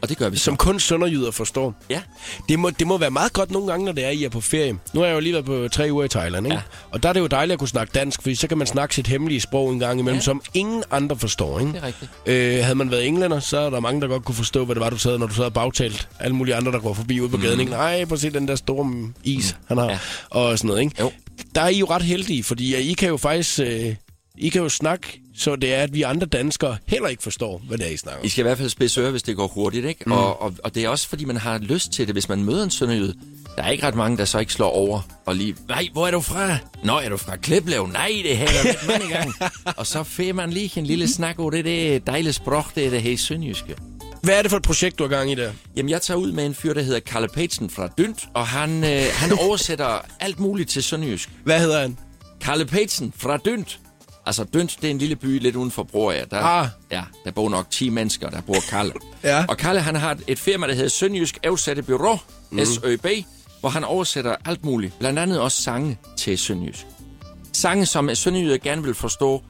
og det gør vi så. Som kun sønderjyder forstår. Ja. Det må, det må være meget godt nogle gange, når det er, I er på ferie. Nu har jeg jo lige været på tre uger i Thailand, ikke? Ja. Og der er det jo dejligt at kunne snakke dansk, fordi så kan man snakke sit hemmelige sprog en gang imellem, ja. Som ingen andre forstår, ikke? Det er rigtigt. Øh, havde man været englænder, så er der mange, der godt kunne forstå, hvad det var, du sad, når du sad og bagtalt. Alle mulige andre, der går forbi ude på gaden, ikke? Nej, prøv at se den der store mm, is, han har. Ja. Og sådan noget, ikke? Jo. Der er I jo ret heldige, fordi I kan jo faktisk... Øh, I kan jo snakke, så det er, at vi andre danskere heller ikke forstår, hvad det er, I snakker. I skal i hvert fald spidse ører, hvis det går hurtigt, ikke? Mm. Og, og, og det er også, fordi man har lyst til det, hvis man møder en sønderjyde. Der er ikke ret mange, der så ikke slår over og lige... Nej, hvor er du fra? Nå, er du fra Kliplev? Nej, det jeg været mange gange. og så får man lige en lille snak over det, det dejlige sprog, det er det her sønderjyske. Hvad er det for et projekt, du har gang i der? Jamen, jeg tager ud med en fyr, der hedder Kalle Patesen fra Dynt, og han, øh, han oversætter alt muligt til sønderjysk. Hvad hedder han? Kalle Patesen fra Dynt. Altså, Dynt, det er en lille by lidt uden for Broager. Der, Ah. Ja, der bor nok 10 mennesker, der bor Kalle. Ja. Og Kalle, han har et firma, der hedder Sønderjysk Oversætte Bureau, mm. SØB, hvor han oversætter alt muligt. Blandt andet også sange til sønderjysk. Sange, som sønderjyder gerne vil forstå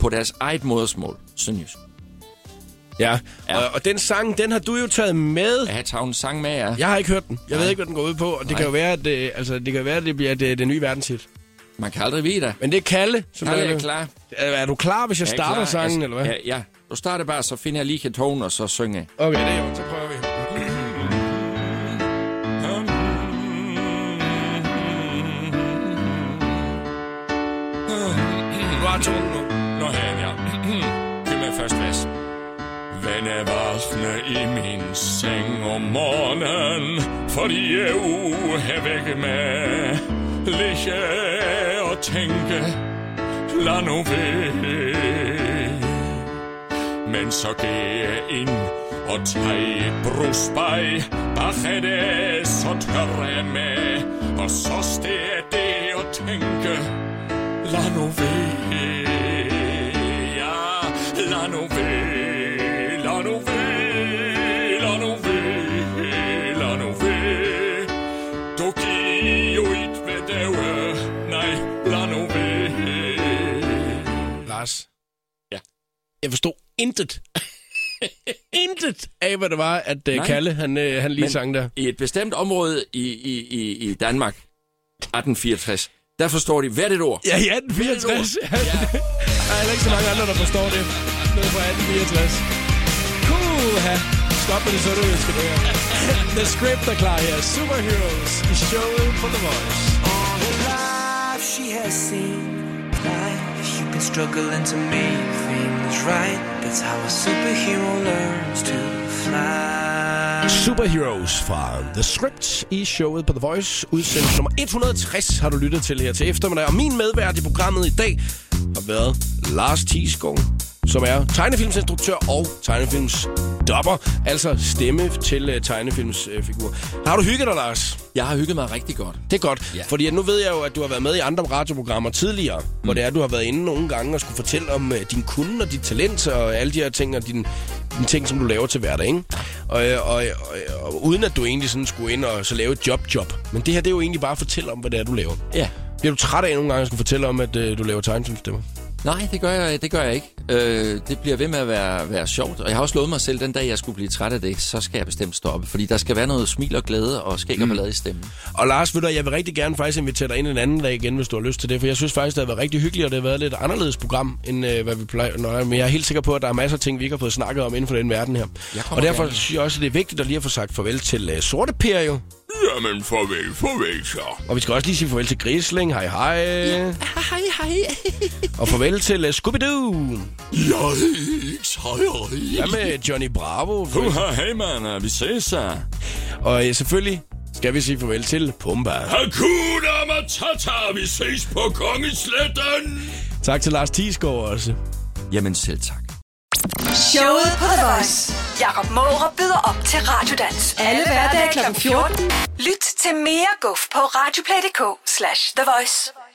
på deres eget modersmål, sønderjysk. Ja, Ja. Og, og den sang, den har du jo taget med. Jeg har taget en sang med jer. Jeg har ikke hørt den. Jeg Nej. ved ikke, hvad den går ud på, og det Nej. kan jo være, at det, altså, det, kan være, at det bliver det, det nye verdenshit. Man kan aldrig vide det. Men det er Kalle, som Kalle der- er klar. Er, er du klar, hvis jeg, Jeg er starter klar. sangen, Jeg- eller hvad? Ja, ja. Du starter bare, så finder jeg lige en tone, og så synger jeg. Okay, det er jo, så prøver vi. Du har tonen nu. Nå her jeg. Giv mig først vers. Vennevafne i min seng om morgenen, fordi jeg er væk med. Ligge og tænke, lad nu være. Men så gik jeg ind og tag et brusbej, bare det så tørre med. Og så steg det og tænke, lad nu være, Jeg forstod intet. intet af, hvad det var, at uh, Nej. Kalle, han, uh, han lige Men- sang der. I et bestemt område i, i, i, i Danmark, 1864, der forstår de hvert et ord. Ja, i 1864. Ja. Der er heller ikke så mange andre, der forstår det. Noget fra 1864. Puha. Stop med det sønderjyske, det her. The script er klar her. Superheroes i showet på The Voice. All her life she has seen been struggling to make things right. That's how a superhero learns to fly. Superheroes fra The Script i showet på The Voice. Udsendelse nummer 160 har du lyttet til her til eftermiddag. Og min medvært i programmet i dag har været Lars Tisgaard som er tegnefilmsinstruktør og tegnefilmsdopper, altså stemme til uh, tegnefilmsfigurer. Har du hygget dig, Lars? Jeg har hygget mig rigtig godt. Det er godt, ja. Fordi nu ved jeg jo, at du har været med i andre radioprogrammer tidligere, mm. hvor det er, at du har været inde nogle gange og skulle fortælle om uh, din kunde og dit talent og alle de her ting og dine, dine ting, som du laver til hverdag, ikke? Og, øh, og, og, og, og uden at du egentlig sådan skulle ind og så lave et job-job. Men det her, det er jo egentlig bare at fortælle om, hvad det er, du laver. Ja. Bliver du træt af nogle gange at skulle fortælle om, at uh, du laver tegnefilmstemmer? Nej, det gør jeg, det gør jeg ikke. Øh, det bliver ved med at være, være sjovt. Og jeg har også lovet mig selv, den dag jeg skulle blive træt af det, så skal jeg bestemt stoppe. Fordi der skal være noget smil og glæde og skæg og ballade i stemmen. Og Lars, ved du, jeg vil rigtig gerne faktisk invitere dig ind en anden dag igen, hvis du har lyst til det. For jeg synes faktisk, det har været rigtig hyggeligt, og det har været et lidt anderledes program, end øh, hvad vi plejer. Nå, men jeg er helt sikker på, at der er masser af ting, vi ikke har fået snakket om inden for den verden her. Og derfor gerne. synes jeg også, at det er vigtigt at lige at få sagt farvel til øh, Sorte Per jo. Jamen, farvel, farvel så. Og vi skal også lige sige farvel til Grisling. Hej hej. Ja. Hej, hej. Og farvel til uh, Scooby-Doo. Jeg hej. Ja med Johnny Bravo. Puha, hey man, vi ses så. Og øh, selvfølgelig skal vi sige farvel til Pumba. Hakuna Matata, vi ses på Kongesletten. Tak til Lars Thiesgaard også. Jamen selv tak. Showet på The Voice. Jakob Måre byder op til Radiodans. Alle hverdage kl. 14. Lyt til mere guf på radioplay.dk slash The Voice.